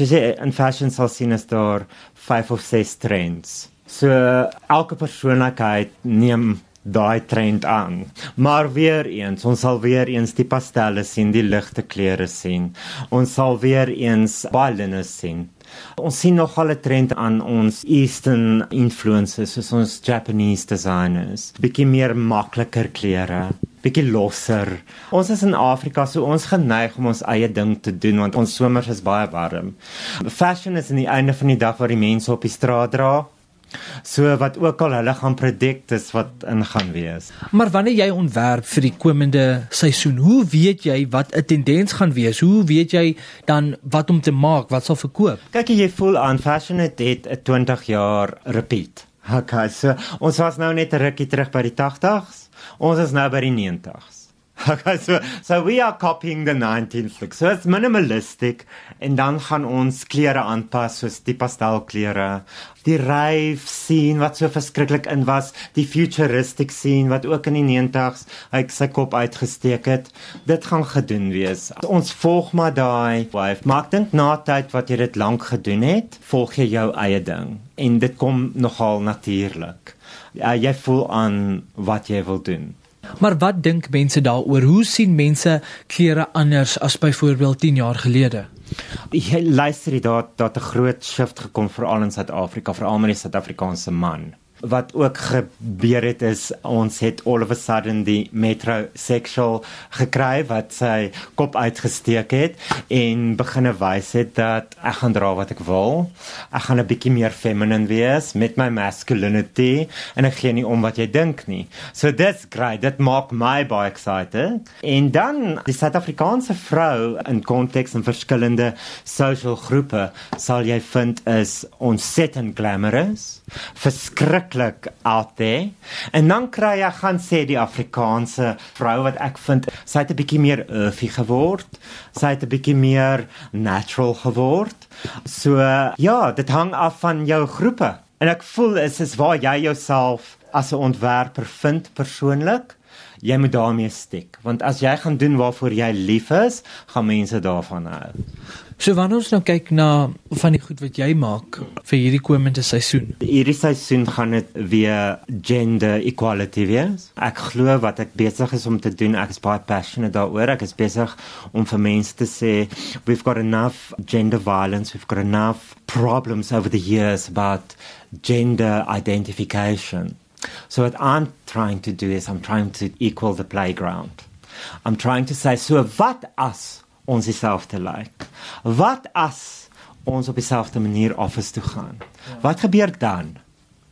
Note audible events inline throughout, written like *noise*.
soos jy in fashion sal sien is daar 5 of 6 trends. So elke persoonlikheid neem daai trend aan. Maar weer eens, ons sal weer eens die pastelle sien, die ligte kleure sien. Ons sal weer eens baie linne sien. Ons sien nog al 'n trend aan ons Eastern influences, soos ons Japanese designers. Bietjie meer makliker klere, bietjie losser. Ons is in Afrika, so ons geneig om ons eie ding te doen want ons somers is baie warm. Fashion is aan die einde van die dag waar die mense op die straat dra. So wat ook al hulle gaan predik is wat ingaan wees. Maar wanneer jy ontwerp vir die komende seisoen, hoe weet jy wat 'n tendens gaan wees? Hoe weet jy dan wat om te maak, wat sal verkoop? Kyk jy voel aan fashion het 'n 20 jaar repeat. Okay, so ons was nou net 'n rukkie terug by die 80s. Ons is nou by die 90s. *laughs* Okay, so so we are copying the 19th look. So it's minimalistic en dan gaan ons klere aanpas soos die pastelkleure, die rave scene wat so verskriklik in was, die futuristic scene wat ook in die 90s hy sy kop uitgesteek het. Dit gaan gedoen wees. Ons volg maar daai wave. Maar ek dink na tyd wat jy dit lank gedoen het, volg jy jou eie ding en dit kom nogal natuurlik. Ja, jy voel aan wat jy wil doen. Maar wat dink mense daaroor? Hoe sien mense klere anders as byvoorbeeld 10 jaar gelede? Jy luister jy daar dat 'n groot shift gekom veral in Suid-Afrika, veral met die Suid-Afrikaanse man wat ook gebeur het is ons het all of a sudden die metrosexual gekry wat sy kop uitgesteek het en begine wys het dat ek gaan dra wat ek wil. Ek gaan 'n bietjie meer feminine wees met my masculinity en ek gee nie om wat jy dink nie. So that's great. Dit maak my baie excited. En dan die Suid-Afrikaanse vrou in konteks en verskillende social groepe sal jy vind is ontsettend glamorous. Verskrik verskriklik out there. En dan kry jy gaan sê die Afrikaanse vrou wat ek vind sy het 'n bietjie meer earthy geword. Sy het 'n bietjie meer natural geword. So ja, dit hang af van jou groepe. En ek voel is is waar jy jouself as 'n ontwerper vind persoonlik. Jy moet daarmee steek want as jy gaan doen waarvoor jy lief is, gaan mense daarvan hou. So wanneer ons nou kyk na van die goed wat jy maak vir hierdie komende seisoen. Hierdie seisoen gaan dit weer gender equality wees. Ek glo wat ek besig is om te doen, ek is baie passionate daaroor. Ek is besig om vir mense te sê we've got enough gender violence, we've got enough problems over the years about gender identification. So what I'm trying to do is I'm trying to equal the playground. I'm trying to say so what us ons dieselfde lyk. Like. Wat as ons op dieselfde manier office toe gaan? Ja. Wat gebeur dan?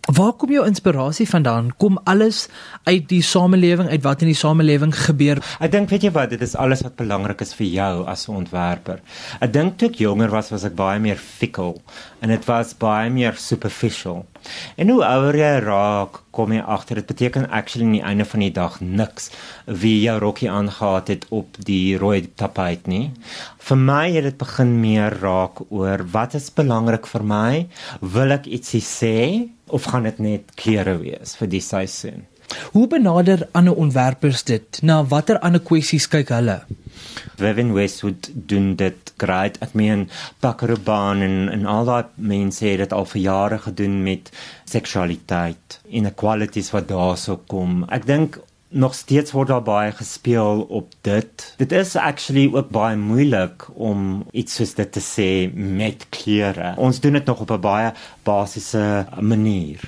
Waar kom jou inspirasie vandaan? Kom alles uit die samelewing, uit wat in die samelewing gebeur? Ek dink weet jy wat, dit is alles wat belangrik is vir jou as 'n ontwerper. Ek dink toe ek jonger was, was ek baie meer fickle en dit was baie meer superficial. En hoe ouer jy raak, kom jy agter dit beteken actually aan die einde van die dag niks wie jou rokkie aangetree het op die rooi tapijt nie. Vir my het dit begin meer raak oor wat is belangrik vir my? Wil ek ietsie sê of gaan dit net klere wees vir die seisoen? Hoe benader ander ontwerpers dit? Na watter ander kwessies kyk hulle? Vivian Westwood doen dit great. Ek meen Bakkerbaan en en al daai mense het dit al vir jare gedoen met seksualiteit, inequalities wat daarso kom. Ek dink nog steeds word daar baie gespeel op dit. Dit is actually ook baie moeilik om iets soos dit te sê met klere. Ons doen dit nog op 'n baie basiese manier.